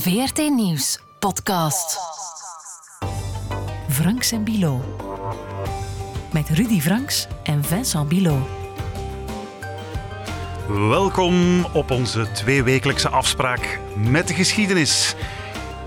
VRT Nieuws podcast. Franks en Bilo. Met Rudy Franks en Vincent Bilo. Welkom op onze tweewekelijkse afspraak met de geschiedenis.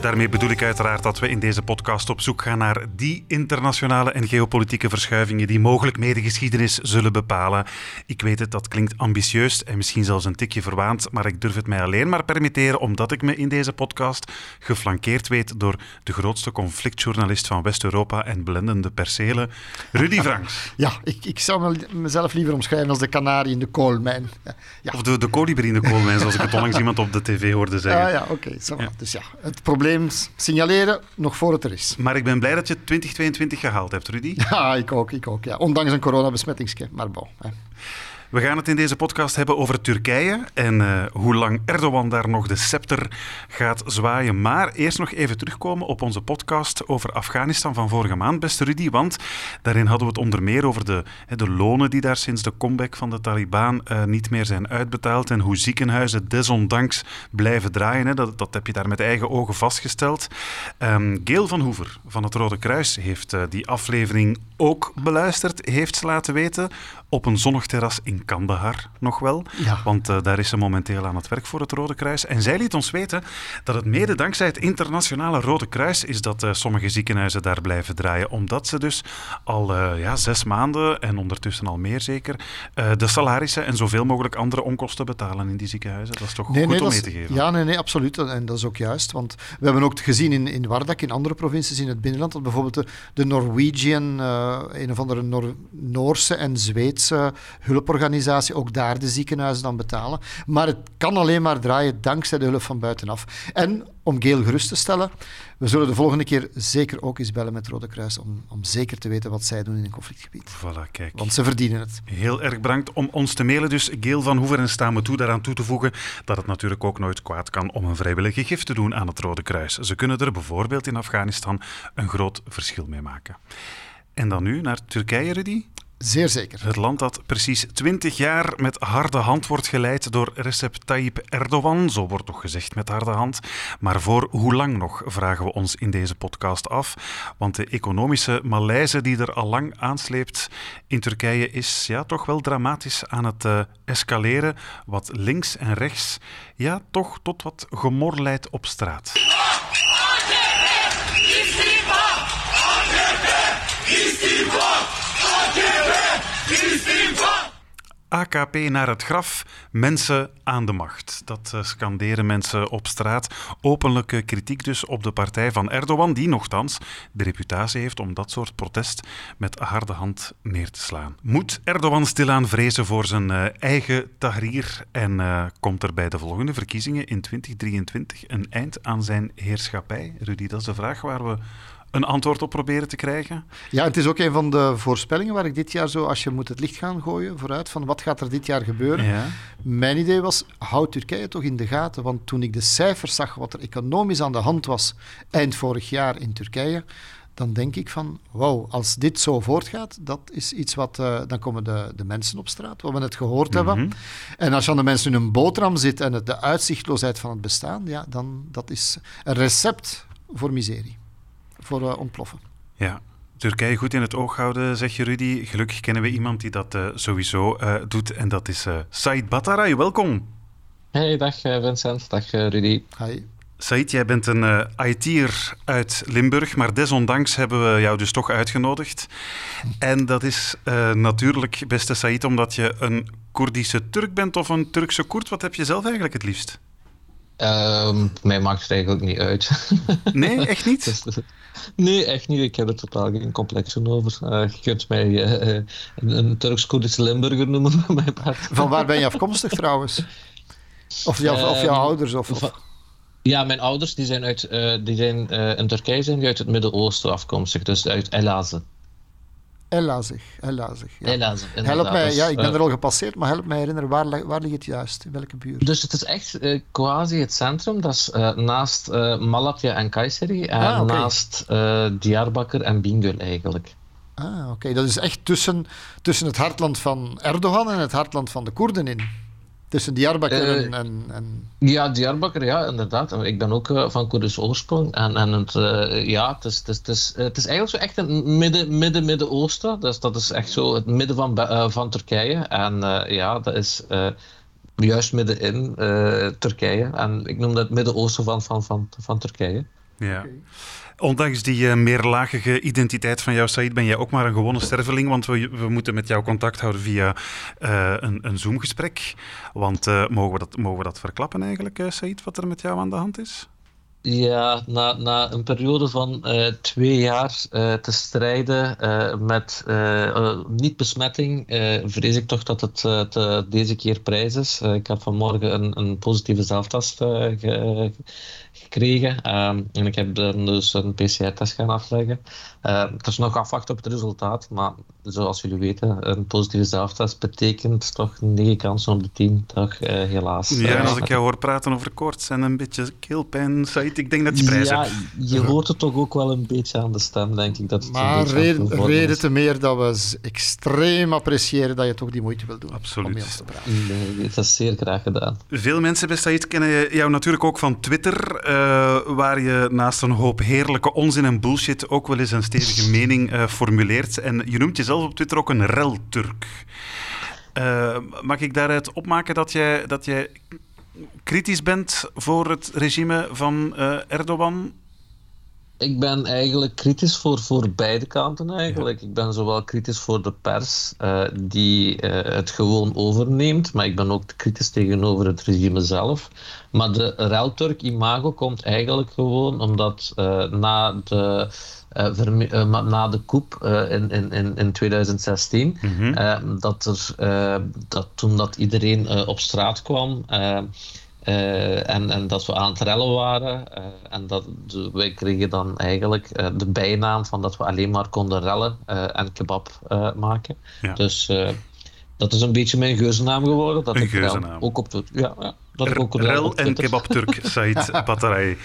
Daarmee bedoel ik uiteraard dat we in deze podcast op zoek gaan naar die internationale en geopolitieke verschuivingen die mogelijk medegeschiedenis zullen bepalen. Ik weet het, dat klinkt ambitieus en misschien zelfs een tikje verwaand, maar ik durf het mij alleen maar permitteren omdat ik me in deze podcast geflankeerd weet door de grootste conflictjournalist van West-Europa en blendende percelen, Rudy Franks. Ja, ik, ik zou mezelf liever omschrijven als de kanarie in de koolmijn. Ja. Of de, de kolibrie in de koolmijn, zoals ik het onlangs iemand op de tv hoorde zeggen. Ja, ja oké. Dus ja, het probleem signaleren nog voor het er is. Maar ik ben blij dat je 2022 gehaald hebt, Rudy. Ja, ik ook. Ik ook ja. Ondanks een coronabesmettingsje, maar bon. Hè. We gaan het in deze podcast hebben over Turkije en uh, hoe lang Erdogan daar nog de scepter gaat zwaaien. Maar eerst nog even terugkomen op onze podcast over Afghanistan van vorige maand, beste Rudy. Want daarin hadden we het onder meer over de, de lonen die daar sinds de comeback van de Taliban uh, niet meer zijn uitbetaald en hoe ziekenhuizen desondanks blijven draaien. Dat, dat heb je daar met eigen ogen vastgesteld. Um, Geel van Hoever van het Rode Kruis heeft uh, die aflevering ook beluisterd, heeft ze laten weten op een zonnig terras in Kandahar nog wel. Ja. Want uh, daar is ze momenteel aan het werk voor het Rode Kruis. En zij liet ons weten dat het mede dankzij het internationale Rode Kruis is dat uh, sommige ziekenhuizen daar blijven draaien. Omdat ze dus al uh, ja, zes maanden en ondertussen al meer zeker de salarissen en zoveel mogelijk andere onkosten betalen in die ziekenhuizen. Dat is toch nee, goed nee, om mee te geven? Ja, nee, nee, absoluut. En dat is ook juist. Want we hebben ook gezien in, in Wardak, in andere provincies in het binnenland, dat bijvoorbeeld de, de Norwegian, een of andere Noor, Noorse en Zweedse hulporganisatie ook daar de ziekenhuizen dan betalen. Maar het kan alleen maar draaien dankzij de hulp van buitenaf. En om Geel gerust te stellen, we zullen de volgende keer zeker ook eens bellen met Rode Kruis om, om zeker te weten wat zij doen in een conflictgebied. Voilà, kijk. Want ze verdienen het. Heel erg bedankt om ons te mailen. Dus Geel van Hoever en staan we toe daaraan toe te voegen dat het natuurlijk ook nooit kwaad kan om een vrijwillige gift te doen aan het Rode Kruis. Ze kunnen er bijvoorbeeld in Afghanistan een groot verschil mee maken. En dan nu naar Turkije, Rudy? Zeer zeker. Het land dat precies twintig jaar met harde hand wordt geleid door Recep Tayyip Erdogan. Zo wordt toch gezegd met harde hand. Maar voor hoe lang nog, vragen we ons in deze podcast af. Want de economische malaise die er al lang aansleept in Turkije is ja, toch wel dramatisch aan het uh, escaleren. Wat links en rechts ja, toch tot wat gemor leidt op straat. AKP naar het graf, mensen aan de macht. Dat uh, scanderen mensen op straat. Openlijke kritiek dus op de partij van Erdogan, die nogthans de reputatie heeft om dat soort protest met harde hand neer te slaan. Moet Erdogan stilaan vrezen voor zijn uh, eigen Tahrir en uh, komt er bij de volgende verkiezingen in 2023 een eind aan zijn heerschappij? Rudy, dat is de vraag waar we een antwoord op proberen te krijgen. Ja, het is ook een van de voorspellingen waar ik dit jaar zo, als je moet het licht gaan gooien vooruit, van wat gaat er dit jaar gebeuren. Ja. Mijn idee was, houd Turkije toch in de gaten, want toen ik de cijfers zag wat er economisch aan de hand was eind vorig jaar in Turkije, dan denk ik van, wauw, als dit zo voortgaat, dat is iets wat, uh, dan komen de, de mensen op straat, wat we net gehoord Mhm. hebben. En als je aan de mensen in een boterham zit en het, de uitzichtloosheid van het bestaan, ja, dan dat is een recept voor miserie voor uh, ontploffen. Ja, Turkije goed in het oog houden, zeg je Rudy. Gelukkig kennen we iemand die dat uh, sowieso uh, doet en dat is Said Bataray. Welkom. Hey, dag Vincent, dag Rudy. Hi. Said, jij bent een uh, IT'er uit Limburg, maar desondanks hebben we jou dus toch uitgenodigd. En dat is uh, natuurlijk, beste Said, omdat je een Koerdische Turk bent of een Turkse Koerd. Wat heb je zelf eigenlijk het liefst? Uh, mij maakt het eigenlijk niet uit. Nee, echt niet? dus, nee, echt niet. Ik heb er totaal geen complexen over. Uh, je kunt mij uh, een, een Turks-Koerdische Limburger noemen van mijn. Van waar ben je afkomstig trouwens? Of, jou, of jouw ouders? Of, of... Ja, mijn ouders die zijn, uit, die zijn in Turkije zijn die uit het Midden-Oosten afkomstig, dus uit Elazığ. Elazig, Elazig. Ja. Elazig, help mij, dus, ja, ik ben uh, er al gepasseerd, maar help mij herinneren, waar, waar ligt het juist? In welke buurt? Dus het is echt uh, quasi het centrum, dat is uh, naast Malatya en Kayseri en ah, okay. naast Diyarbakir en Bingöl eigenlijk. Ah, oké. Okay. Dat is echt tussen, tussen het hartland van Erdogan en het hartland van de Koerden in. Tussen Diyarbakir uh, en, en, en, Ja, Diyarbakir, ja, inderdaad. Ik ben ook uh, van Koerdisch oorsprong. En, en het, uh, ja, het is, het, is, het, is, het is eigenlijk zo echt een midden, midden, Midden-Oosten. Dus dat is echt zo het midden van, van Turkije. En ja, dat is juist middenin Turkije. En ik noem dat het Midden-Oosten van, van, van, van Turkije. Ja. Okay. Ondanks die uh, meerlagige identiteit van jou, Said, ben jij ook maar een gewone sterveling, want we, we moeten met jou contact houden via uh, een, een Zoom-gesprek. Want uh, mogen, we dat, mogen we dat verklappen eigenlijk, Said, wat er met jou aan de hand is? Ja, na, na een periode van twee jaar te strijden met niet-besmetting, vrees ik toch dat het deze keer prijs is. ik heb vanmorgen een, een positieve zelftest ge, gekregen um, en ik heb dan dus een PCR-test gaan afleggen. het is nog afwachten op het resultaat, maar zoals jullie weten, een positieve zelftest betekent toch 9 kansen op de 10, toch helaas. Ja, en als ik jou hoor praten over koorts en een beetje keelpijn, ik denk dat je prijs ja, hebt. je hoort het toch ook wel een beetje aan de stem, denk ik. Dat het maar reden, reden te meer dat we extreem appreciëren dat je toch die moeite wil doen. Absoluut. Om te praten. Nee, dat is zeer graag gedaan. Veel mensen bij Said kennen jou natuurlijk ook van Twitter, uh, waar je naast een hoop heerlijke onzin en bullshit ook wel eens een stevige mening uh, formuleert. En je noemt jezelf op Twitter ook een rel-Turk. Uh, mag ik daaruit opmaken dat jij, dat jij kritisch bent voor het regime van Erdogan? Ik ben eigenlijk kritisch voor, voor beide kanten eigenlijk. Ik ben zowel kritisch voor de pers uh, die uh, het gewoon overneemt, maar ik ben ook kritisch tegenover het regime zelf. Maar de Relturk imago komt eigenlijk gewoon omdat na de uh, na de coup uh, in, in, in 2016, mm -hmm. dat, er, dat toen dat iedereen op straat kwam en, en dat we aan het rellen waren. en dat wij kregen dan eigenlijk de bijnaam van dat we alleen maar konden rellen en kebab maken. Ja. Dus dat is een beetje mijn geuzennaam geworden. Dat een ik. Ook op de, ja, ja, dat ik ook Rel en kebab Turk, Said Batterij.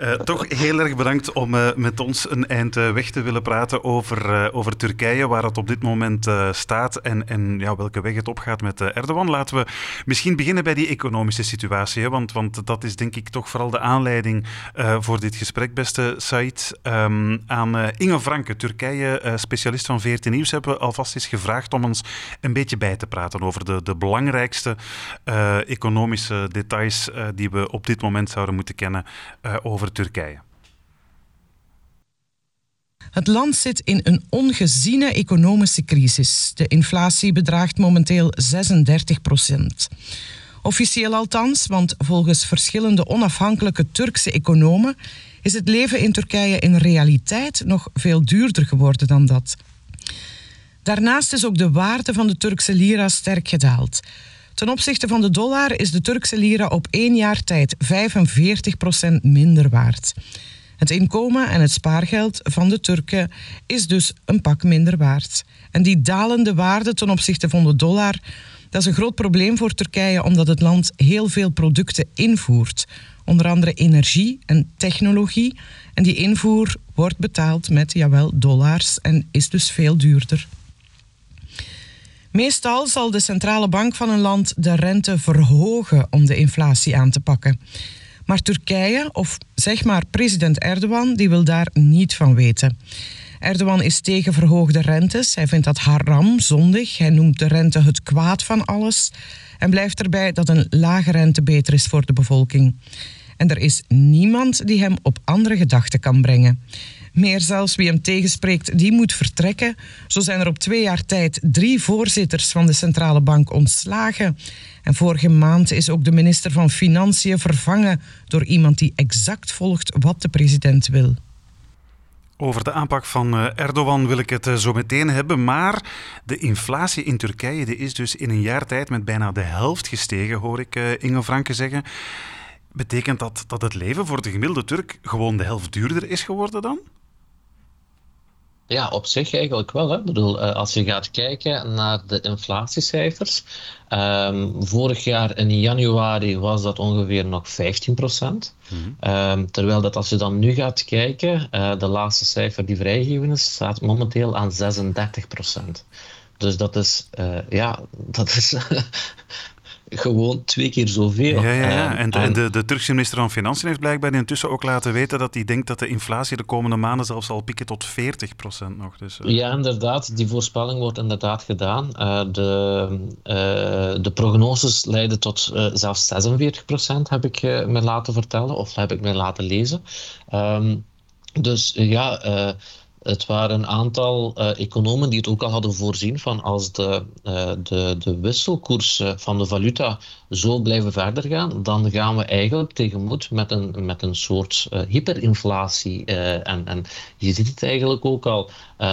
Uh, toch heel erg bedankt om uh, met ons een eind uh, weg te willen praten over, over Turkije, waar het op dit moment staat en, en ja, welke weg het opgaat met Erdogan. Laten we misschien beginnen bij die economische situatie, hè, want, want dat is denk ik toch vooral de aanleiding voor dit gesprek, beste Said. Um, aan Inge Franke, Turkije-specialist van VRT Nieuws, hebben we alvast eens gevraagd om ons een beetje bij te praten over de, de belangrijkste economische details die we op dit moment zouden moeten kennen over Turkije. Het land zit in een ongeziene economische crisis. De inflatie bedraagt momenteel 36 procent. Officieel althans, want volgens verschillende onafhankelijke Turkse economen is het leven in Turkije in realiteit nog veel duurder geworden dan dat. Daarnaast is ook de waarde van de Turkse lira sterk gedaald. Ten opzichte van de dollar is de Turkse lira op één jaar tijd 45% minder waard. Het inkomen en het spaargeld van de Turken is dus een pak minder waard. En die dalende waarde ten opzichte van de dollar, dat is een groot probleem voor Turkije omdat het land heel veel producten invoert. Onder andere energie en technologie. En die invoer wordt betaald met, jawel, dollars en is dus veel duurder. Meestal zal de centrale bank van een land de rente verhogen om de inflatie aan te pakken. Maar Turkije, of zeg maar president Erdogan, die wil daar niet van weten. Erdogan is tegen verhoogde rentes. Hij vindt dat haram, zondig. Hij noemt de rente het kwaad van alles. En blijft erbij dat een lage rente beter is voor de bevolking. En er is niemand die hem op andere gedachten kan brengen. Meer zelfs wie hem tegenspreekt, die moet vertrekken. Zo zijn er op twee jaar tijd drie voorzitters van de centrale bank ontslagen. En vorige maand is ook de minister van Financiën vervangen door iemand die exact volgt wat de president wil. Over de aanpak van eh, Erdogan wil ik het eh, zo meteen hebben. Maar de inflatie in Turkije die is dus in een jaar tijd met bijna de helft gestegen, hoor ik eh, Inge Franke zeggen. Betekent dat dat het leven voor de gemiddelde Turk gewoon de helft duurder is geworden dan? Ja, op zich eigenlijk wel. Hè. Ik bedoel, eh, als je gaat kijken naar de inflatiecijfers. Um, vorig jaar in januari was dat ongeveer nog 15 procent. Mm um, terwijl dat als je dan nu gaat kijken, uh, de laatste cijfer die vrijgegeven is, staat momenteel aan 36 procent. Dus dat is, uh, ja, dat is gewoon twee keer zoveel. Ja, ja, ja. En, de, en de, de, Turkse minister van Financiën heeft blijkbaar intussen ook laten weten dat hij denkt dat de inflatie de komende maanden zelfs zal pieken tot 40% nog. Dus, uh... Ja, inderdaad. Die voorspelling wordt inderdaad gedaan. Uh, de, uh, de prognoses leiden tot zelfs 46% heb ik me laten vertellen of heb ik me laten lezen. Um, dus ja, het waren een aantal uh, economen die het ook al hadden voorzien van als de, uh, de, de wisselkoers van de valuta zo blijven verder gaan, dan gaan we eigenlijk tegemoet met een, met een soort uh, hyperinflatie. en, en je ziet het eigenlijk ook al,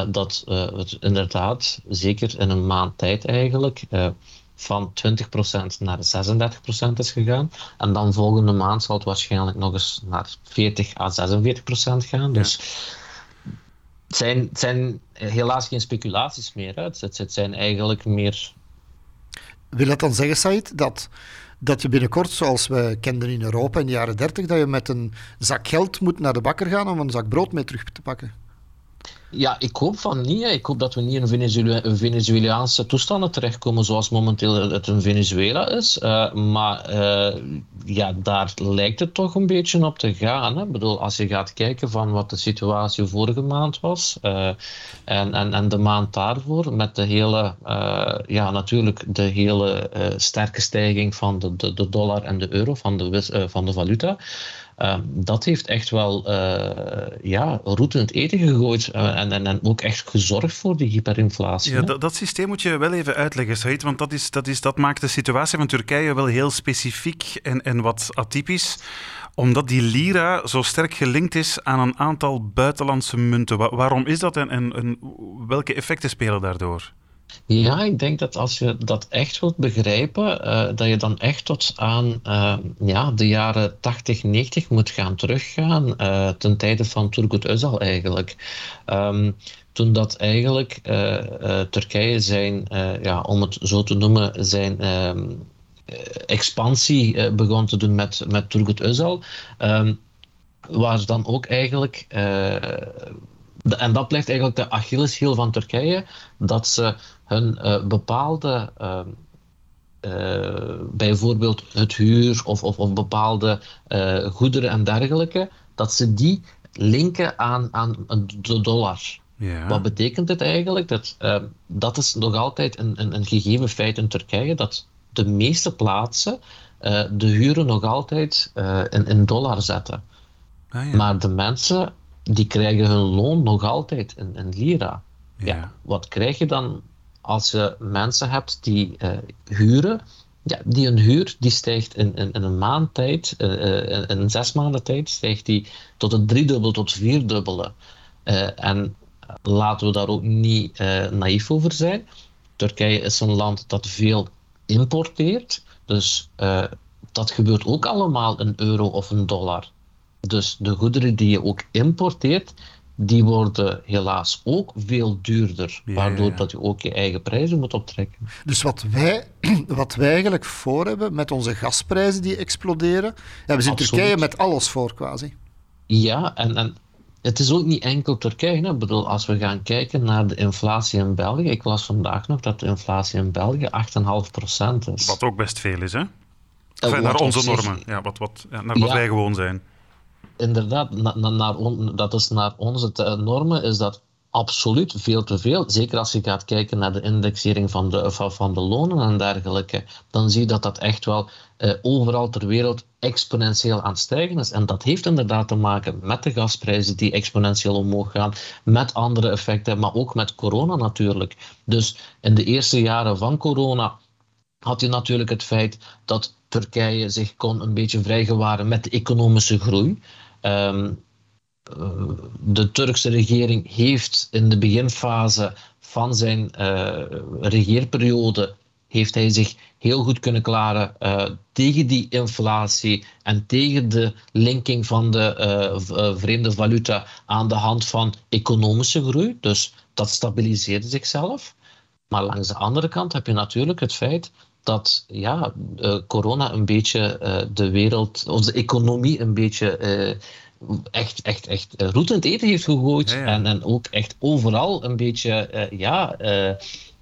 dat het inderdaad, zeker in een maand tijd eigenlijk, van 20% naar 36% is gegaan. En dan volgende maand zal het waarschijnlijk nog eens naar 40 à 46% gaan. Dus het zijn, zijn helaas geen speculaties meer. Hè. Het, het zijn eigenlijk meer. Wil dat dan zeggen, Said, dat, dat je binnenkort, zoals we kenden in Europa in de jaren 30, dat je met een zak geld moet naar de bakker gaan om een zak brood mee terug te pakken? Ja, ik hoop van niet. Ik hoop dat we niet in Venezuela Venezuelaanse toestanden terechtkomen zoals momenteel het in Venezuela is. Uh, maar uh, ja, daar lijkt het toch een beetje op te gaan. Hè. Ik bedoel, als je gaat kijken van wat de situatie vorige maand was uh, en, en, en de maand daarvoor met de hele, ja, natuurlijk de hele sterke stijging van de, de, de dollar en de euro, van de, van de valuta. Ehm, dat heeft echt wel uh, ja, route in het eten gegooid uh, en, en, en, ook echt gezorgd voor die hyperinflatie. Ja, dat, dat, systeem moet je wel even uitleggen, Said, want dat, is, dat, is, dat maakt de situatie van Turkije wel heel specifiek en, en wat atypisch omdat die lira zo sterk gelinkt is aan een aantal buitenlandse munten. waarom is dat en, en, en welke effecten spelen daardoor? Ja, ik denk dat als je dat echt wilt begrijpen, uh, dat je dan echt tot aan uh, ja, de jaren 80, 90 moet gaan teruggaan, uh, ten tijde van Turgut Özal eigenlijk. Um, toen dat eigenlijk Turkije zijn, ja, om het zo te noemen, zijn um, expansie begon te doen met, met Turgut Özal, um, waar dan ook eigenlijk en dat blijft eigenlijk de Achilleshiel van Turkije, dat ze hun uh, bepaalde, uh, uh, bijvoorbeeld het huur of, of, of bepaalde goederen en dergelijke, dat ze die linken aan, aan de dollar. Ja. Wat betekent dit eigenlijk? Dat, dat is nog altijd een, een, een, gegeven feit in Turkije, dat de meeste plaatsen de huren nog altijd in, in dollar zetten. Ah, ja. Maar de mensen die krijgen hun loon nog altijd in, in lira. Ja. ja. Wat krijg je dan als je mensen hebt die uh, huren? Ja, die een huur die stijgt in, in, in een maand tijd, uh, in, in, zes maanden tijd, stijgt die tot een driedubbel tot vierdubbele. En laten we daar ook niet naïef over zijn. Turkije is een land dat veel importeert. Dus dat gebeurt ook allemaal in euro of een dollar. Dus de goederen die je ook importeert, die worden helaas ook veel duurder. waardoor dat je ook je eigen prijzen moet optrekken. Dus wat wij, wat wij eigenlijk voor hebben met onze gasprijzen die exploderen, hebben ze in Turkije met alles voor quasi. Ja, en, en het is ook niet enkel Turkije. Hè. Ik bedoel, als we gaan kijken naar de inflatie in België. Ik las vandaag nog dat de inflatie in België 8,5% is. Wat ook best veel is, hè? Enfin, naar onze normen, ja, wat, wat, ja, naar wat wij gewoon zijn inderdaad, naar dat is naar onze normen is dat absoluut veel te veel. Zeker als je gaat kijken naar de indexering van de, van, van de lonen en dergelijke. Dan zie je dat dat echt wel eh, overal ter wereld exponentieel aan het stijgen is. En dat heeft inderdaad te maken met de gasprijzen die exponentieel omhoog gaan, met andere effecten, maar ook met corona natuurlijk. Dus in de eerste jaren van corona had je natuurlijk het feit dat Turkije zich kon een beetje vrijgewaren met de economische groei. Ehm, de Turkse regering heeft in de beginfase van zijn uh, regeerperiode heeft hij zich heel goed kunnen klaren uh, tegen die inflatie en tegen de linking van de uh, vreemde valuta aan de hand van economische groei. Dus dat stabiliseerde zichzelf. Maar langs de andere kant heb je natuurlijk het feit dat ja, uh, corona een beetje uh, de wereld, onze economie een beetje uh, echt, echt, echt roet in het eten heeft gegooid. En, en ook echt overal een beetje ja,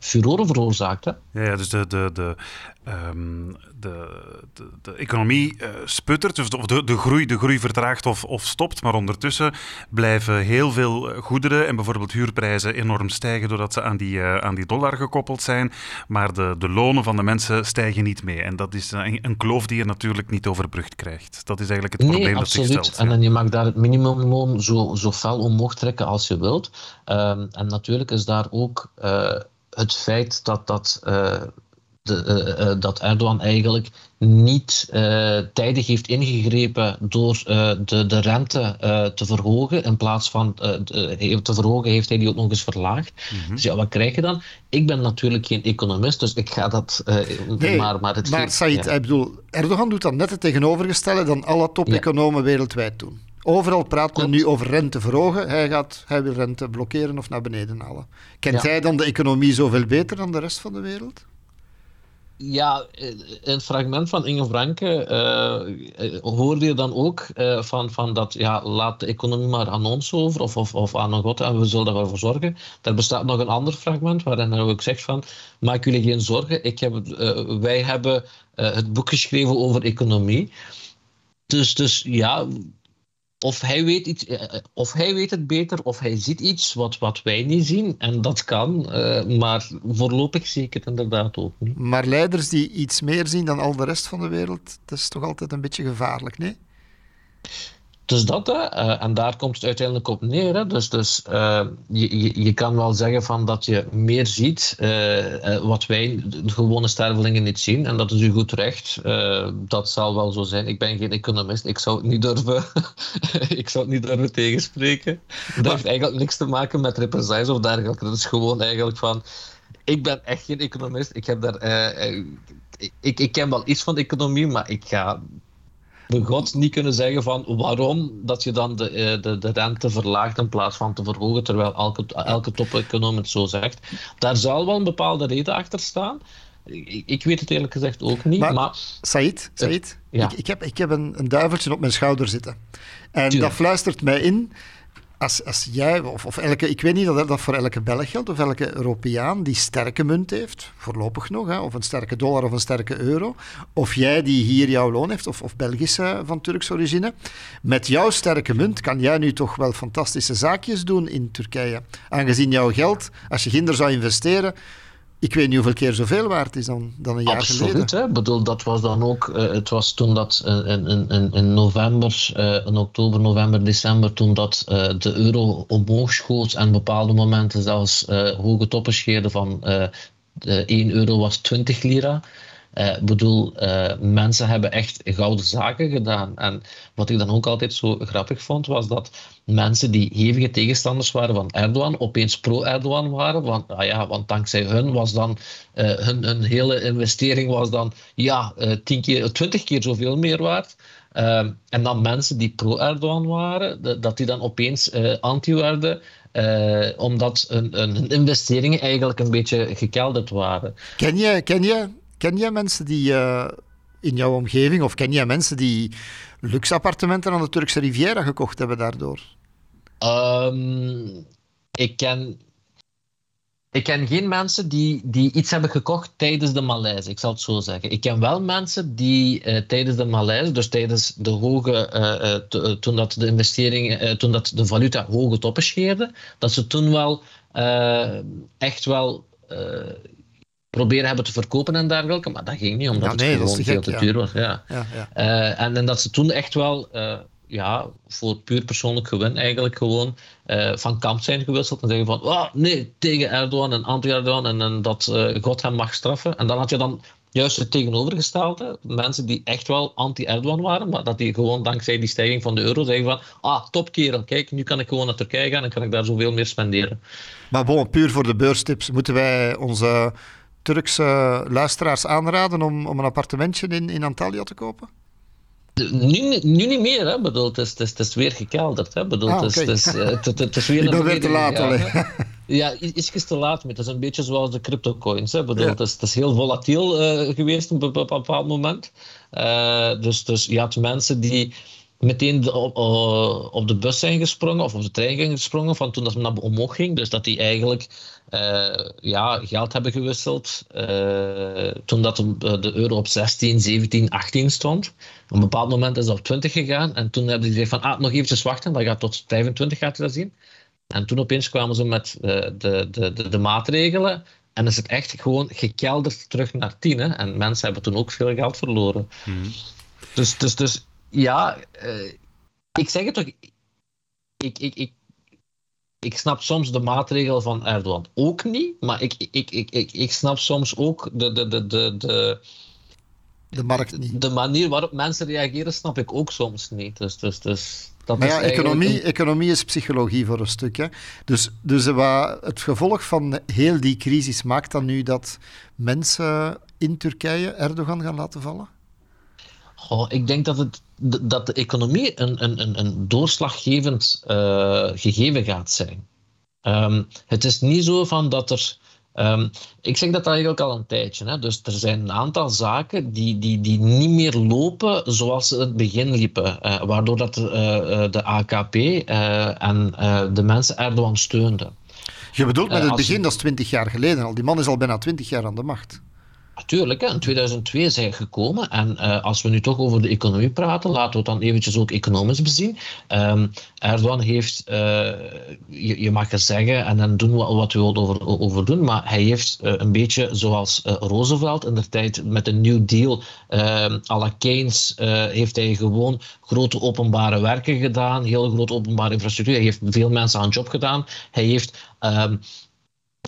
furoren veroorzaakt. Hè? Ja, dus de, de, de, ehm, de, de, de economie uh, sputtert, dus of de, de, groei, de groei vertraagt of, of stopt, maar ondertussen blijven heel veel eh, goederen en bijvoorbeeld huurprijzen enorm stijgen doordat ze aan die, uh, aan die dollar gekoppeld zijn, maar de, de lonen van de mensen stijgen niet mee. En dat is een, een kloof die je natuurlijk niet overbrugd krijgt. Dat is eigenlijk het nee, probleem absoluut. dat zich stelt. En dan je mag daar het minimumloon zo, zo fel omhoog trekken als je wilt. Um, en natuurlijk is daar ook het feit dat, dat, uh, de, uh, dat Erdogan eigenlijk niet tijdig heeft ingegrepen door de, de rente te verhogen. In plaats van te verhogen, heeft hij die ook nog eens verlaagd. Mm -hmm. Dus ja, wat krijg je dan? Ik ben natuurlijk geen economist, dus ik ga dat. nee, maar, maar, het maar geeft, Said, ja. ik bedoel, Erdogan doet dan net het tegenovergestelde dan alle top-economen ja. wereldwijd doen. Overal praat men nu over rente verhogen. Hij, gaat, hij wil rente blokkeren of naar beneden halen. Kent ja. hij dan de economie zoveel beter dan de rest van de wereld? Ja, in het fragment van Inge Franke uh, hoorde je dan ook uh, van, van dat ja, laat de economie maar aan ons over of, of, of aan een god en we zullen ervoor zorgen. Er bestaat nog een ander fragment waarin hij ook zegt van maak jullie geen zorgen, ik heb, uh, wij hebben het boek geschreven over economie. Dus, dus ja, of hij, weet iets, of hij weet het beter, of hij ziet iets wat, wat wij niet zien. En dat kan, uh, maar voorlopig zeker inderdaad ook niet. Maar leiders die iets meer zien dan al de rest van de wereld, dat is toch altijd een beetje gevaarlijk, nee? Dus dat, hè. Uh, en daar komt het uiteindelijk op neer. Hè. Dus, dus uh, je, je, je kan wel zeggen van dat je meer ziet uh, wat wij, de gewone stervelingen, niet zien. En dat is u goed recht. dat zal wel zo zijn. Ik ben geen economist. Ik zou het niet durven, ik zou het niet durven tegenspreken. Dat heeft eigenlijk niks te maken met represailles of dergelijke. Dat is gewoon eigenlijk van... Ik ben echt geen economist. Ik, heb daar, ik, ik ken wel iets van economie, maar ik ga begot niet kunnen zeggen van waarom dat je dan de, de, de rente verlaagt in plaats van te verhogen, terwijl elke, elke top-econoom het zo zegt. Daar zal wel een bepaalde reden achter staan. Ik, ik weet het eerlijk gezegd ook niet. Maar, maar Said, Said ja. ik, ik, heb, ik heb een, een duiveltje op mijn schouder zitten. En dat fluistert mij in als, als jij, of, of elke, ik weet niet of dat voor elke Belg geldt, of elke Europeaan die sterke munt heeft, voorlopig nog, hè, of een sterke dollar of een sterke euro, of jij die hier jouw loon heeft, of, of Belgische van Turks origine, met jouw sterke munt kan jij nu toch wel fantastische zaakjes doen in Turkije. Aangezien jouw geld, als je ginder zou investeren, ik weet niet hoeveel keer zoveel waard is dan, dan een jaar Absoluut, geleden. Hè? bedoel, dat was dan ook, uh, het was toen dat uh, in, in, in november, uh, in oktober, november, december, toen dat de euro omhoog schoot en bepaalde momenten zelfs hoge toppen scheerde van 1 euro was 20 lira. Ik bedoel, mensen hebben echt gouden zaken gedaan. En wat ik dan ook altijd zo grappig vond, was dat mensen die hevige tegenstanders waren van Erdogan, opeens pro-Erdogan waren. Want, ah ja, want dankzij hun was dan uh, hun, hun, hele investering was dan ja, tien keer, twintig keer zoveel meer waard. Uh, en dan mensen die pro-Erdogan waren, dat die dan opeens anti werden. omdat hun, hun, investeringen eigenlijk een beetje gekelderd waren. Ken je, ken je, ken je mensen die in jouw omgeving, of ken jij mensen die luxe appartementen aan de Turkse Riviera gekocht hebben daardoor? Um, ik ken. Ik ken geen mensen die, die iets hebben gekocht tijdens de malaise, ik zal het zo zeggen. Ik ken wel mensen die uh, tijdens de malaise, dus tijdens de hoge, uh, toen dat de investeringen, toen dat de valuta hoge toppen scheerde, dat ze toen wel echt wel proberen hebben te verkopen en dergelijke, maar dat ging niet, omdat ja, nee, het gewoon te veel te duur was. Ja. Ja, ja. Uh, en, en, dat ze toen echt wel, uh, ja, voor puur persoonlijk gewin eigenlijk gewoon uh, van kamp zijn gewisseld en zeggen van, oh, nee, tegen Erdogan en anti-Erdogan en, en, dat God hem mag straffen. En dan had je dan juist het tegenovergestelde, mensen die echt wel anti-Erdogan waren, maar dat die gewoon dankzij die stijging van de euro zeggen van, ah, top kerel, kijk, nu kan ik gewoon naar Turkije gaan en kan ik daar zoveel meer spenderen. Maar bon, puur voor de beurstips, moeten wij onze Turkse luisteraars aanraden om, om een appartementje in, in Antalya te kopen? Nu, nu niet meer, hè? Bedoel, het, is, het, is, het is weer gekelderd. Hè? Bedoel, ah, het, is, okay. het, is, het, het, het is weer te laat. Ja, ja te laat. Het is een beetje zoals de cryptocoins. Hè? Bedoel, Ja. het, is, het is heel volatiel uh, geweest op een bepaald moment. Uh, dus, dus je had mensen die meteen op, uh, op, de bus zijn gesprongen of op de trein zijn gesprongen van toen dat naar omhoog ging. Dus dat die eigenlijk uh, ja, geld hebben gewisseld uh, toen dat de euro op 16, 17, 18 stond. Op een bepaald moment is dat op 20 gegaan en toen hebben die gezegd van ah, nog eventjes wachten, dat gaat tot 25 gaat u dat zien. En toen opeens kwamen ze met de, de, de, de maatregelen en is het echt gewoon gekelderd terug naar 10. Hè? En mensen hebben toen ook veel geld verloren. Hmm. Dus, dus, dus ja, uh, ik zeg het toch. Ik, ik, ik, ik snap soms de maatregel van Erdogan ook niet, maar ik, ik, ik, ik, ik snap soms ook de, de, de, de, de, de markt niet. De manier waarop mensen reageren, snap ik ook soms niet. Dus, dus, dus dat maar ja, economie, economie is psychologie voor een stuk. Hè. Dus, dus wat het gevolg van heel die crisis maakt dan nu dat mensen in Turkije Erdogan gaan laten vallen? Oh, ik denk dat, het, dat de economie een, een, een doorslaggevend uh, gegeven gaat zijn. Um, het is niet zo van dat er. Um, ik zeg dat eigenlijk al een tijdje. Hè? Dus er zijn een aantal zaken die, die, die niet meer lopen zoals ze in het begin liepen. Uh, waardoor dat, uh, de AKP en de mensen Erdogan steunden. Je bedoelt met het begin, dat is twintig jaar geleden al. Die man is al bijna twintig jaar aan de macht. Natuurlijk, in 2002 zijn gekomen. En uh, als we nu toch over de economie praten, laten we het dan eventjes ook economisch bezien. Um, Erdogan heeft, uh, je, je, mag het zeggen, en dan doen we wat we over, over doen, maar hij heeft uh, een beetje zoals Roosevelt in de tijd met een New Deal, ehm, à la Keynes, heeft hij gewoon grote openbare werken gedaan, heel grote openbare infrastructuur. Hij heeft veel mensen aan job gedaan. Hij heeft um,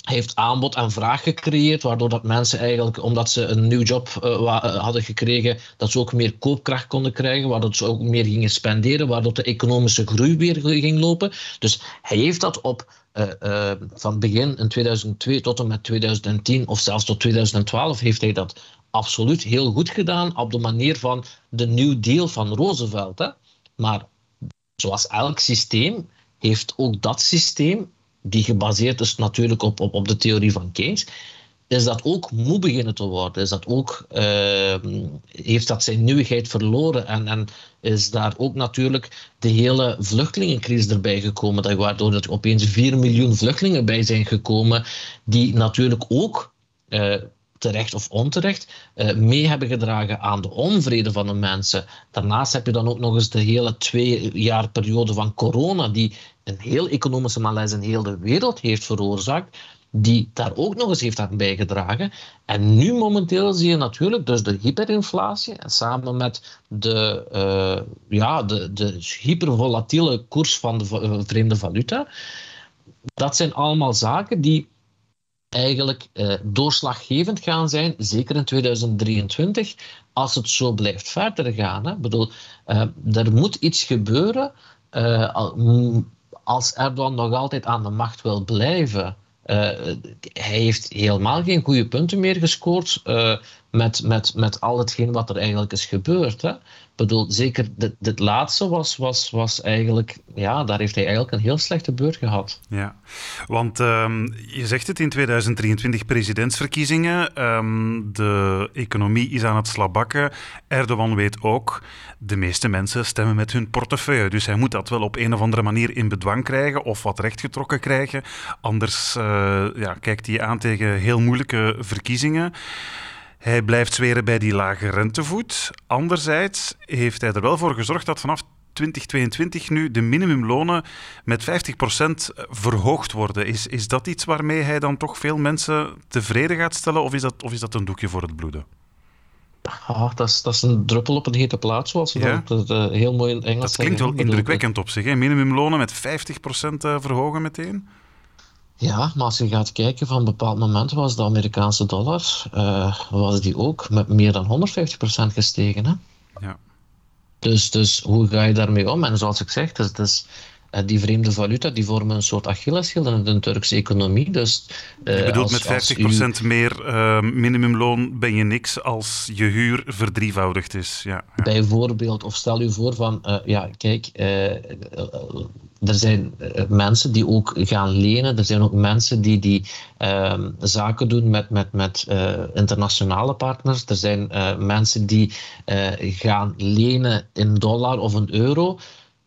heeft aanbod en vraag gecreëerd, waardoor dat mensen eigenlijk, omdat ze een nieuw job uh, hadden gekregen, dat ze ook meer koopkracht konden krijgen, waardoor ze ook meer gingen spenderen, waardoor de economische groei weer ging lopen. Dus hij heeft dat op uh, van begin in 2002 tot en met 2010 of zelfs tot 2012 heeft hij dat absoluut heel goed gedaan op de manier van de New Deal van Roosevelt. Hè? Maar zoals elk systeem heeft ook dat systeem die gebaseerd is natuurlijk op, op, op de theorie van Keynes, is dat ook moe beginnen te worden. Is dat ook, uh, heeft dat zijn nieuwigheid verloren en, en is daar ook natuurlijk de hele vluchtelingencrisis erbij gekomen, waardoor er opeens 4 miljoen vluchtelingen bij zijn gekomen, die natuurlijk ook uh, terecht of onterecht, uh, mee hebben gedragen aan de onvrede van de mensen. Daarnaast heb je dan ook nog eens de hele twee jaar periode van corona, die een heel economische malaise in heel de wereld heeft veroorzaakt, die daar ook nog eens heeft aan bijgedragen. En nu momenteel zie je natuurlijk dus de hyperinflatie en samen met de, uh, ja, de, de hypervolatiele koers van de vreemde valuta. Dat zijn allemaal zaken die eigenlijk uh, doorslaggevend gaan zijn, zeker in 2023, als het zo blijft verder gaan. Hè. Ik bedoel, uh, er moet iets gebeuren als Erdogan nog altijd aan de macht wil blijven. hij heeft helemaal geen goede punten meer gescoord met, met, met al hetgeen wat er eigenlijk is gebeurd. Hè bedoel, zeker dit, laatste was, was, was eigenlijk, ja, daar heeft hij eigenlijk een heel slechte beurt gehad. Ja, want um, je zegt het in 2023 presidentsverkiezingen, um, de economie is aan het slabakken. Erdogan weet ook, de meeste mensen stemmen met hun portefeuille, dus hij moet dat wel op een of andere manier in bedwang krijgen of wat rechtgetrokken krijgen. Anders uh, ja, kijkt hij aan tegen heel moeilijke verkiezingen. Hij blijft zweren bij die lage rentevoet. Anderzijds heeft hij er wel voor gezorgd dat vanaf 2022 nu de minimumlonen met 50% verhoogd worden. Is, is dat iets waarmee hij dan toch veel mensen tevreden gaat stellen of is dat, of is dat een doekje voor het bloeden? Ah, dat, is, dat is een druppel op een hete plaat, zoals we ja. dat uh, heel mooi in Engels Dat klinkt wel indrukwekkend op zich. Hè? Minimumlonen met 50% uh, verhogen meteen. Ja, maar als je gaat kijken van een bepaald moment was de Amerikaanse dollar, uh, was die ook met meer dan 150% gestegen. Hè? Ja. Dus, dus hoe ga je daarmee om? En zoals ik zeg, dus, dus, uh, die vreemde valuta die vormen een soort Achilleshiel in de Turkse economie. Dus, uh, je bedoelt als, met 50% u... meer minimumloon ben je niks als je huur verdrievoudigd is. Ja, ja. Bijvoorbeeld, of stel u voor van, ja, kijk er zijn mensen die ook gaan lenen. Er zijn ook mensen die, die uh, zaken doen met, met, met internationale partners. Er zijn mensen die gaan lenen in dollar of een euro.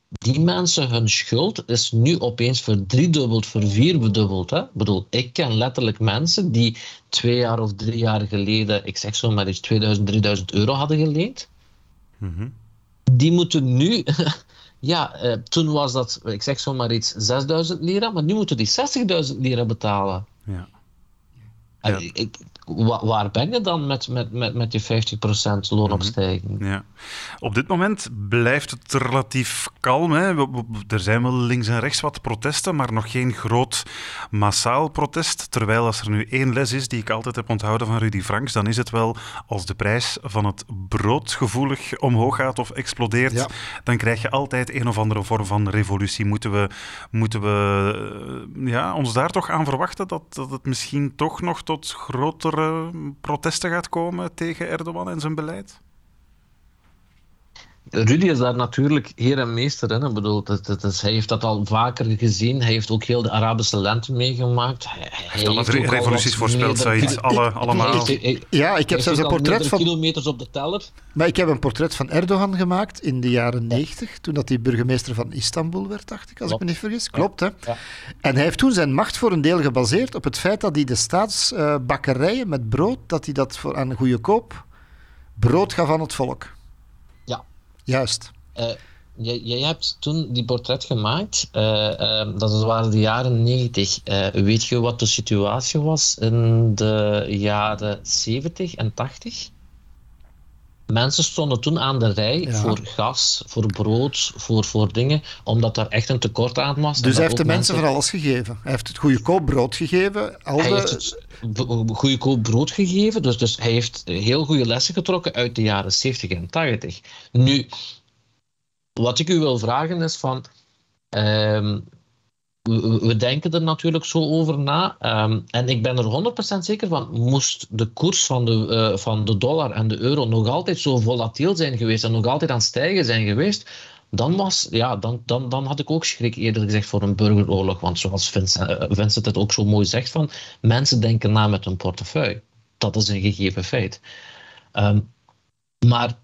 Die mensen, hun schuld is nu opeens verdriedubbeld, vervierbedubbeld. Hè? Ik bedoel, ik ken letterlijk mensen die twee jaar of drie jaar geleden, ik zeg zo maar eens, 2000, 3000 euro hadden geleend. Mm Die moeten nu Ja, eh, toen was dat, ik zeg zomaar iets, 6000 lira, maar nu moeten die 60.000 lira betalen. Ja. Ja. Ik, waar ben je dan met, met, met, met je 50% loonopstijging? Ja. Op dit moment blijft het relatief kalm. Hè. Er zijn wel links en rechts wat protesten, maar nog geen groot massaal protest. Terwijl als er nu één les is die ik altijd heb onthouden van Rudy Franks, dan is het wel als de prijs van het brood gevoelig omhoog gaat of explodeert, dan krijg je altijd een of andere vorm van revolutie. Moeten we, moeten we eh, ja, ons daar toch aan verwachten dat, dat het misschien toch nog tot grotere protesten gaat komen tegen Erdogan en zijn beleid? Rudy is daar natuurlijk heer en meester in. Ik bedoel, dat, dat is, hij heeft dat al vaker gezien. Hij heeft ook heel de Arabische lente meegemaakt. Hij, hij heeft alle revoluties voorspeld, Said. Alle, allemaal. ja, ik heb zelfs een portret van... kilometers op de teller. Maar ik heb een portret van Erdogan gemaakt in de jaren 90, toen dat hij burgemeester van Istanbul werd, dacht ik, als ik me niet vergis. Klopt, hè? Ja. En hij heeft toen zijn macht voor een deel gebaseerd op het feit dat hij de staatsbakkerijen met brood, dat hij dat voor aan goede koop brood gaf aan het volk. Juist. Uh, jij, jij, hebt toen die portret gemaakt. Uh, dat waren de jaren 90. weet je wat de situatie was in de jaren 70 en 80? Mensen stonden toen aan de rij voor gas, voor brood, voor, voor dingen, omdat daar echt een tekort aan was. Dus hij heeft de mensen van alles gegeven. Hij heeft het goedkoop brood gegeven. Al hij heeft het goedkoop brood gegeven, dus, dus hij heeft heel goede lessen getrokken uit de jaren 70 en 80. Nu, wat ik u wil vragen is van... Um, we, denken er natuurlijk zo over na. Um, en ik ben er 100% zeker van, moest de koers van de, uh, van de dollar en de euro nog altijd zo volatiel zijn geweest en nog altijd aan het stijgen zijn geweest, dan, was, ja, dan, dan, dan had ik ook schrik eerder gezegd voor een burgeroorlog. Want zoals Vincent, uh, Vincent het ook zo mooi zegt, van, mensen denken na met hun portefeuille. Dat is een gegeven feit. Um, maar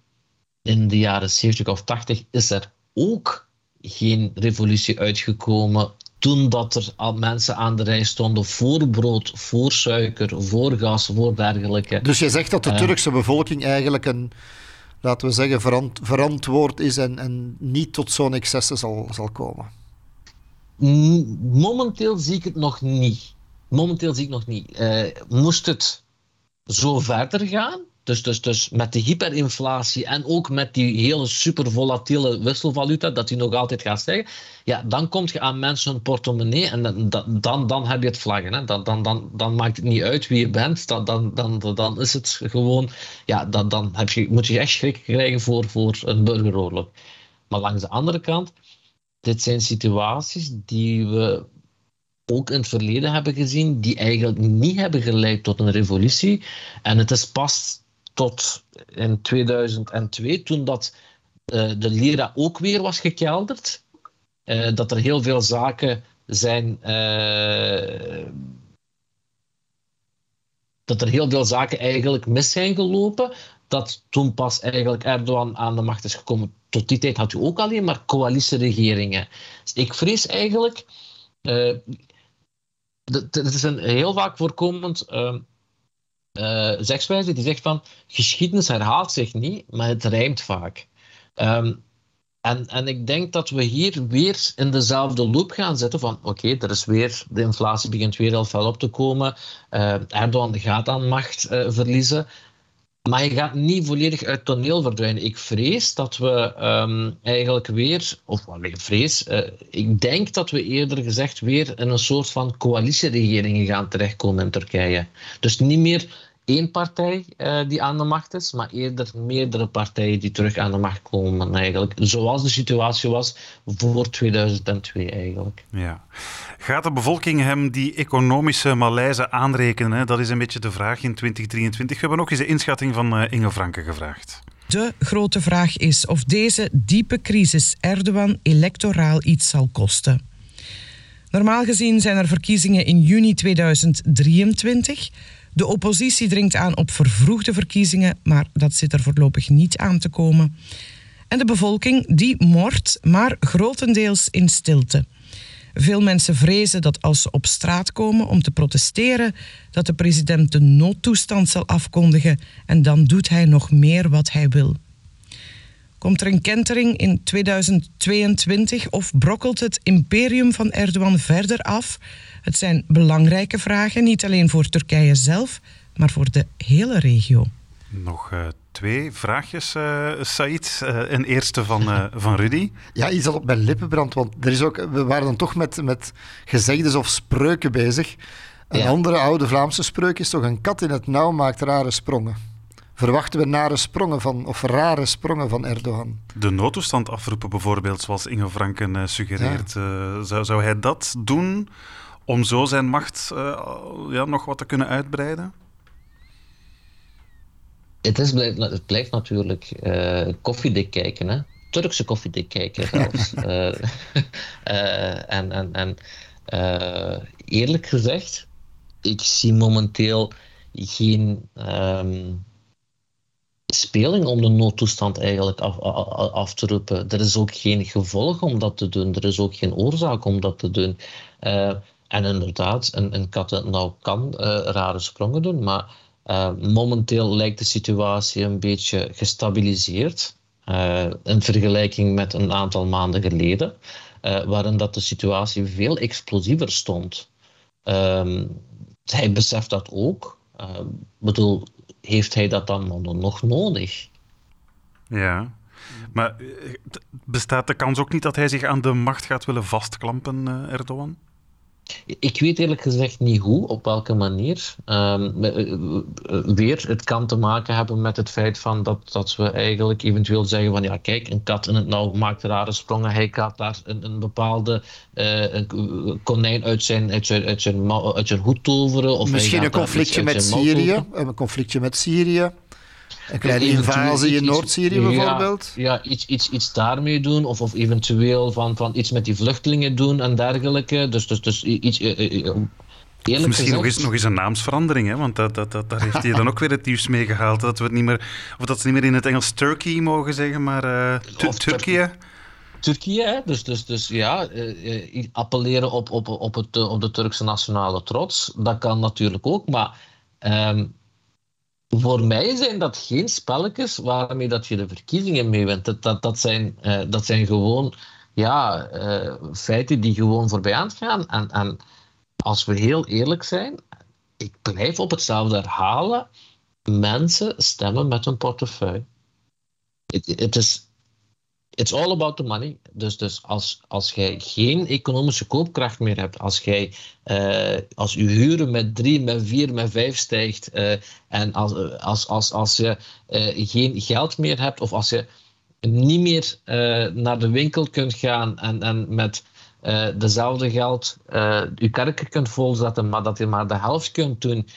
in de jaren 70 of 80 is er ook geen revolutie uitgekomen toen dat er al mensen aan de rij stonden voor brood, voor suiker, voor gas, voor dergelijke. Dus je zegt dat de eh, Turkse bevolking eigenlijk een, laten we zeggen, verantwoord is en, en niet tot zo'n excessen zal, zal komen? Momenteel zie ik het nog niet. Momenteel zie ik nog niet. Uh, moest het zo verder gaan, dus, dus, dus met de hyperinflatie en ook met die hele super volatiele wisselvaluta, dat die nog altijd gaat stijgen, ja, dan kom je aan mensen hun portemonnee en dan, dan, dan heb je het vlaggen. Hè. Dan, dan, dan, dan maakt het niet uit wie je bent, dan, dan, dan, dan is het gewoon, ja, dan, dan heb je, moet je echt schrik krijgen voor, voor een burgeroorlog. Maar langs de andere kant, dit zijn situaties die we ook in het verleden hebben gezien, die eigenlijk niet hebben geleid tot een revolutie. En het is pas tot in 2002, toen dat, uh, de lira ook weer was gekelderd. Uh, dat er heel veel zaken zijn. Uh, dat er heel veel zaken eigenlijk mis zijn gelopen. Dat toen pas eigenlijk Erdogan aan de macht is gekomen. Tot die tijd had u ook alleen maar coalitieregeringen. Dus ik vrees eigenlijk. het is een heel vaak voorkomend uh, zegswijze die zegt van geschiedenis herhaalt zich niet, maar het rijmt vaak. Um, en, en ik denk dat we hier weer in dezelfde loop gaan zitten van oké, er is weer, de inflatie begint weer al fel op te komen. Uh, Erdogan gaat aan macht uh, verliezen. Maar je gaat niet volledig uit toneel verdwijnen. Ik vrees dat we um, eigenlijk weer, of wat ik vrees, uh, ik denk dat we eerder gezegd weer in een soort van coalitieregeringen gaan terechtkomen in Turkije. Dus niet meer één partij uh, die aan de macht is, maar eerder meerdere partijen die terug aan de macht komen eigenlijk. Zoals de situatie was voor 2002 eigenlijk. Ja. Gaat de bevolking hem die economische malaise aanrekenen? Dat is een beetje de vraag in 2023. We hebben ook eens de inschatting van uh, Inge Franke gevraagd. De grote vraag is of deze diepe crisis Erdogan electoraal iets zal kosten. Normaal gezien zijn er verkiezingen in juni 2023. De oppositie dringt aan op vervroegde verkiezingen, maar dat zit er voorlopig niet aan te komen. En de bevolking die mort, maar grotendeels in stilte. Veel mensen vrezen dat als ze op straat komen om te protesteren, dat de president de noodtoestand zal afkondigen en dan doet hij nog meer wat hij wil. Komt er een kentering in 2022 of brokkelt het imperium van Erdogan verder af? Het zijn belangrijke vragen, niet alleen voor Turkije zelf, maar voor de hele regio. Nog uh, twee vraagjes, uh, Said. Uh, een eerste van, uh, van Rudy. Ja, iets al op mijn lippen brandt, want er is ook, we waren dan toch met, met gezegdes of spreuken bezig. Een ja. andere oude Vlaamse spreuk is toch een kat in het nauw maakt rare sprongen. Verwachten we nare sprongen van, of rare sprongen van Erdogan? De noodtoestand afroepen bijvoorbeeld, zoals Inge Franken suggereert. Ja. zou, zou hij dat doen om zo zijn macht ja, nog wat te kunnen uitbreiden? Het, is, het blijft natuurlijk uh, koffiedik kijken, hè? Turkse koffiedik kijken zelfs. uh, uh, en en, en eerlijk gezegd, ik zie momenteel geen um, speling om de noodtoestand eigenlijk af, af, te roepen. Er is ook geen gevolg om dat te doen. Er is ook geen oorzaak om dat te doen. en inderdaad, een, een kat nou kan rare sprongen doen, maar uh, momenteel lijkt de situatie een beetje gestabiliseerd. Uh, in vergelijking met een aantal maanden geleden, uh, waarin dat de situatie veel explosiever stond. Um, hij beseft dat ook. bedoel, heeft hij dat dan nog nodig? Ja, maar bestaat de kans ook niet dat hij zich aan de macht gaat willen vastklampen, Erdogan? Ik weet eerlijk gezegd niet hoe, op welke manier. Um, weer, het kan te maken hebben met het feit van dat, dat we eigenlijk eventueel zeggen van ja, kijk, een kat in het nauw maakt rare sprongen. Hij gaat daar een, een bepaalde uh, een konijn uit zijn, uit, zijn, uit, zijn, uit zijn hoed toveren. Of Misschien een conflictje met Syrië. Een conflictje met Syrië. Een kleine invasie in Noord-Syrië bijvoorbeeld? Ja, iets, iets, iets daarmee doen. Of, of eventueel van, van iets met die vluchtelingen doen en dergelijke. Dus, dus, dus iets... Uh, uh, Misschien gezegd, nog, eens, nog eens een naamsverandering, hè? want dat, dat, dat, daar heeft hij dan ook weer het nieuws mee gehaald. Dat, we het niet meer, of dat ze niet meer in het Engels Turkey mogen zeggen, maar uh, Turkije. Turkije, dus, dus, dus ja, uh, appelleren op, op, op, het, op de Turkse nationale trots, dat kan natuurlijk ook, maar um, voor mij zijn dat geen spelletjes waarmee dat je de verkiezingen mee wint. Dat, dat, dat, zijn, uh, dat zijn gewoon ja, uh, feiten die gewoon voorbij aan gaan. En, en als we heel eerlijk zijn, ik blijf op hetzelfde herhalen. Mensen stemmen met hun portefeuille. Het is it's all about the money. Dus, dus als, als jij geen economische koopkracht meer hebt, als, jij, uh, als je huren met drie, met vier, met vijf stijgt, uh, en als, als, als, als je geen geld meer hebt, of als je niet meer naar de winkel kunt gaan en, en met dezelfde geld je kerken kunt volzetten, maar dat je maar de helft kunt doen,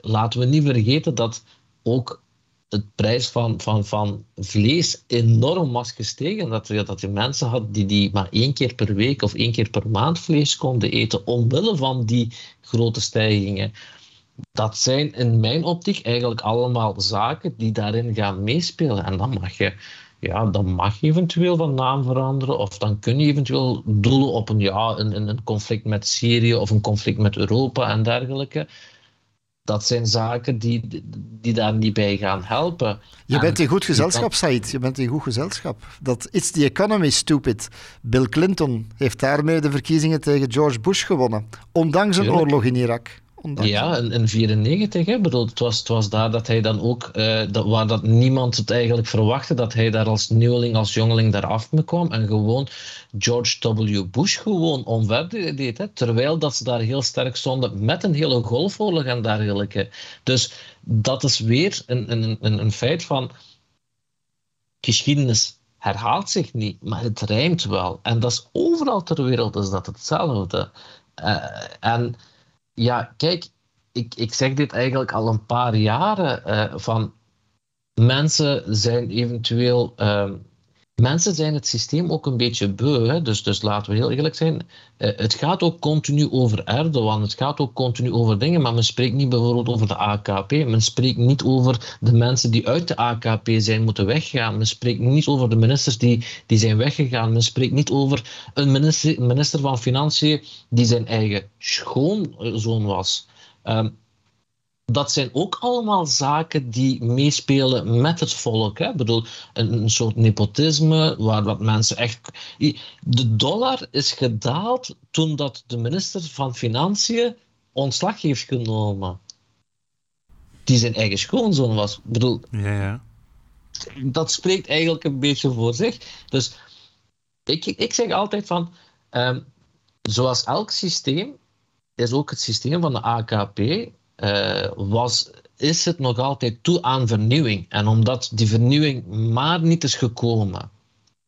laten we niet vergeten dat ook het prijs van, van, van vlees enorm was gestegen. Dat, dat je mensen had die, die maar één keer per week of één keer per maand vlees konden eten, omwille van die grote stijgingen. Dat zijn in mijn optiek eigenlijk allemaal zaken die daarin gaan meespelen. En dan mag je, ja, dan mag je eventueel van naam veranderen, of dan kun je eventueel doelen op een, ja, een, een conflict met Syrië of een conflict met Europa en dergelijke dat zijn zaken die, die daar niet bij gaan helpen. Je bent in goed gezelschap, Said. Je bent in goed gezelschap. Dat It's the economy, stupid. Bill Clinton heeft daarmee de verkiezingen tegen George Bush gewonnen. Ondanks een oorlog in Irak. Ja, in 1994. Hè. Bedoel, het, was, het was daar dat hij dan ook, uh, dat, waar dat niemand het eigenlijk verwachtte, dat hij daar als nieuweling, als jongeling daar af kwam en gewoon George W. Bush gewoon omver deed. Hè. Terwijl dat ze daar heel sterk stonden met een hele golfoorlog en dergelijke. Dus dat is weer een, een, een, een feit van geschiedenis herhaalt zich niet, maar het rijmt wel. En dat is overal ter wereld is dat hetzelfde. Uh, en ja, kijk, ik, ik zeg dit eigenlijk al een paar jaren uh, van mensen zijn eventueel. ehm, mensen zijn het systeem ook een beetje beu. Hè? Dus, dus laten we heel eerlijk zijn. Eh, het gaat ook continu over Erdogan. Het gaat ook continu over dingen. Maar men spreekt niet bijvoorbeeld over de AKP. Men spreekt niet over de mensen die uit de AKP zijn moeten weggaan. Men spreekt niet over de ministers die, die zijn weggegaan. Men spreekt niet over een minister, minister van Financiën die zijn eigen schoonzoon was. Ehm, dat zijn ook allemaal zaken die meespelen met het volk. Hè? Ik bedoel, een, een soort nepotisme waar wat mensen echt. De dollar is gedaald toen dat de minister van Financiën ontslag heeft genomen. Die zijn eigen schoonzoon was. Ik bedoel, Ja, ja. dat spreekt eigenlijk een beetje voor zich. Dus ik, ik zeg altijd van, ehm, zoals elk systeem, is ook het systeem van de AKP, eh, was, is het nog altijd toe aan vernieuwing. En omdat die vernieuwing maar niet is gekomen,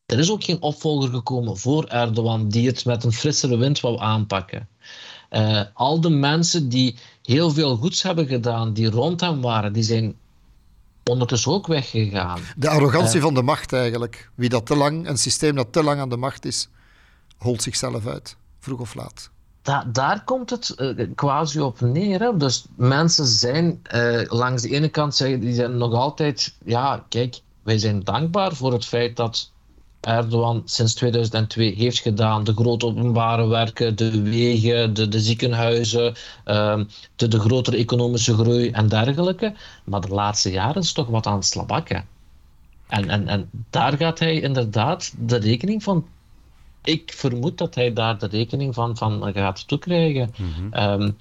er is ook geen opvolger gekomen voor Erdogan die het met een frissere wind wou aanpakken. Eh, al de mensen die heel veel goeds hebben gedaan, die rond hem waren, die zijn ondertussen ook weggegaan. De arrogantie van de macht eigenlijk. Wie dat te lang, een systeem dat te lang aan de macht is, holt zichzelf uit, vroeg of laat. Da daar komt het eh, quasi op neer. Hè? Dus mensen zijn eh, langs de ene kant zeggen, die zijn nog altijd, ja, kijk, wij zijn dankbaar voor het feit dat Erdogan sinds 2002 heeft gedaan. De grote openbare werken, de wegen, de, de ziekenhuizen, ehm, de, de grotere economische groei en dergelijke. Maar de laatste jaren is toch wat aan het slabakken. En, en, en daar gaat hij inderdaad de rekening van ik vermoed dat hij daar de rekening van, van gaat toekrijgen. Ehm,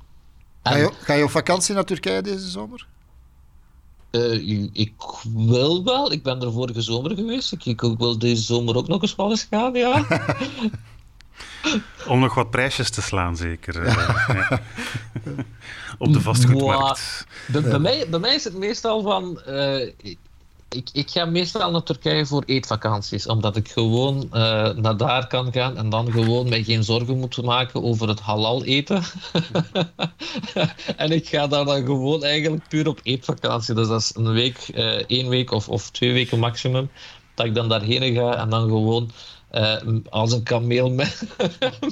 Ga je, ga je op vakantie naar Turkije deze zomer? eh, ik wil wel, ik ben er vorige zomer geweest. Ik, ik wil deze zomer ook nog eens wel eens gaan, ja. Om nog wat prijsjes te slaan, zeker. eh, ja. Op de vastgoedmarkt. Bij, bij, mij, bij mij is het meestal van. eh, ik, ik ga meestal naar Turkije voor eetvakanties, omdat ik gewoon eh, naar daar kan gaan en dan gewoon mij geen zorgen moet maken over het halal eten. en ik ga daar dan gewoon eigenlijk puur op eetvakantie. Dus dat is een week, eh, één week of, of twee weken maximum, dat ik dan daarheen ga en dan gewoon eh, als een kameel met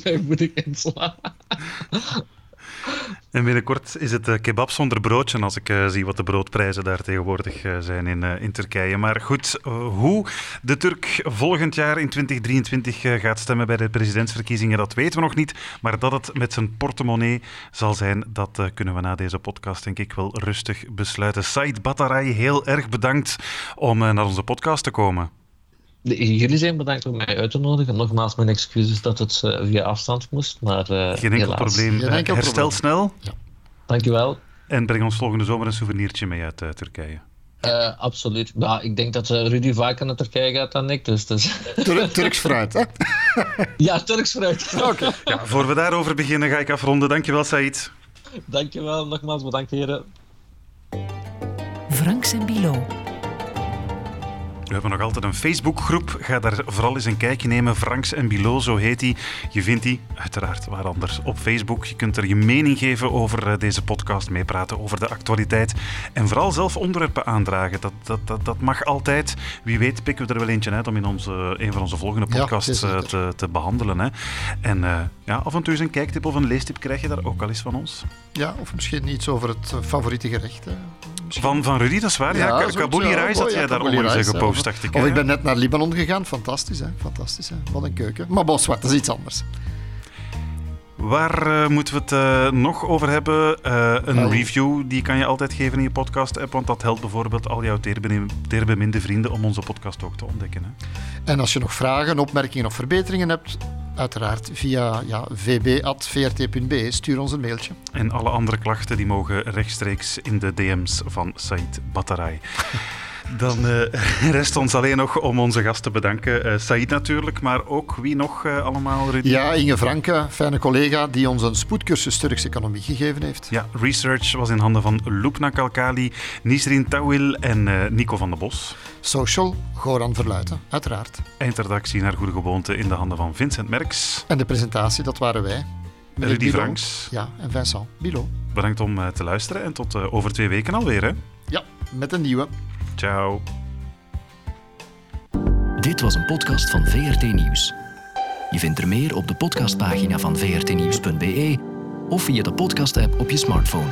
mijn voeding insla. En binnenkort is het eh, kebab zonder broodje als ik eh, zie wat de broodprijzen daar tegenwoordig eh, zijn in, Turkije. Maar goed, hoe de Turk volgend jaar in 2023 eh, gaat stemmen bij de presidentsverkiezingen, dat weten we nog niet. Maar dat het met zijn portemonnee zal zijn, dat kunnen we na deze podcast denk ik wel rustig besluiten. Said Bataray, heel erg bedankt om naar onze podcast te komen. Jullie zijn bedankt om mij uit te nodigen. Nogmaals, mijn excuses dat het eh, via afstand moest. Maar, eh, Geen enkel helaas. probleem. Geen enkel Herstel probleem. snel Dankjewel. en breng ons volgende zomer een souvenirtje mee uit eh, Turkije. Eh, absoluut. Ja, ik denk dat Rudy vaker naar Turkije gaat dan ik. Dus, dus... Tur- Turks fruit, hè? ja, Turks fruit. Oké. Ja, voor we daarover beginnen ga ik afronden. Dankjewel, Said. Dankjewel. Nogmaals bedankt, heren. Franks en Bilo. We hebben nog altijd een Facebookgroep. Ga daar vooral eens een kijkje nemen. Franks en Bilo, zo heet die. Je vindt die, uiteraard, waar anders, op Facebook. Je kunt er je mening geven over eh, deze podcast, meepraten over de actualiteit. En vooral zelf onderwerpen aandragen. Dat, dat, dat, dat mag altijd. Wie weet pikken we er wel eentje uit om in onze, een van onze volgende podcasts eh, te, te behandelen. Hè. En eh, ja, af en toe eens een kijktip of een leestip krijg je daar ook al eens van ons. Ja, of misschien iets over het favoriete gerecht. Hè? Van, van Rudy, dat is waar. Ja, ja. Rijs Oh, had ja, jij daar onlangs Rijs, gepost, dacht ik. Of hè? ik ben net naar Libanon gegaan. Fantastisch, hè? Fantastisch, hè? Wat een keuken. Maar bon, zwart, dat is iets anders. Waar eh, moeten we het eh, nog over hebben? Eh, een Oh. review, die kan je altijd geven in je podcast-app, want dat helpt bijvoorbeeld al jouw teerbeminde vrienden om onze podcast ook te ontdekken. Hè? En als je nog vragen, opmerkingen of verbeteringen hebt, uiteraard via ja, vb.vrt.be. Stuur ons een mailtje. En alle andere klachten die mogen rechtstreeks in de DM's van Said Bataray. Dan eh, rest ons alleen nog om onze gast te bedanken. Eh Said natuurlijk, maar ook wie nog eh, allemaal, Rudy? Ja, Inge Franke, fijne collega, die ons een spoedcursus Turkse economie gegeven heeft. Ja, research was in handen van Lupna Kalkali, Nisrin Tawil en Nico van der Bos. Social, Goran Verluiten, uiteraard. Eindredactie naar goede gewoonte in de handen van Vincent Merks. En de presentatie, dat waren wij. Meneer Rudy Bilo. Franks, Ja, en Vincent Bilo. bedankt om te luisteren en tot over twee weken alweer. Hè? Ja, met een nieuwe. Ciao. Dit was een podcast van VRT Nieuws. Je vindt er meer op de podcastpagina van vrtnieuws.be of via de podcast-app op je smartphone.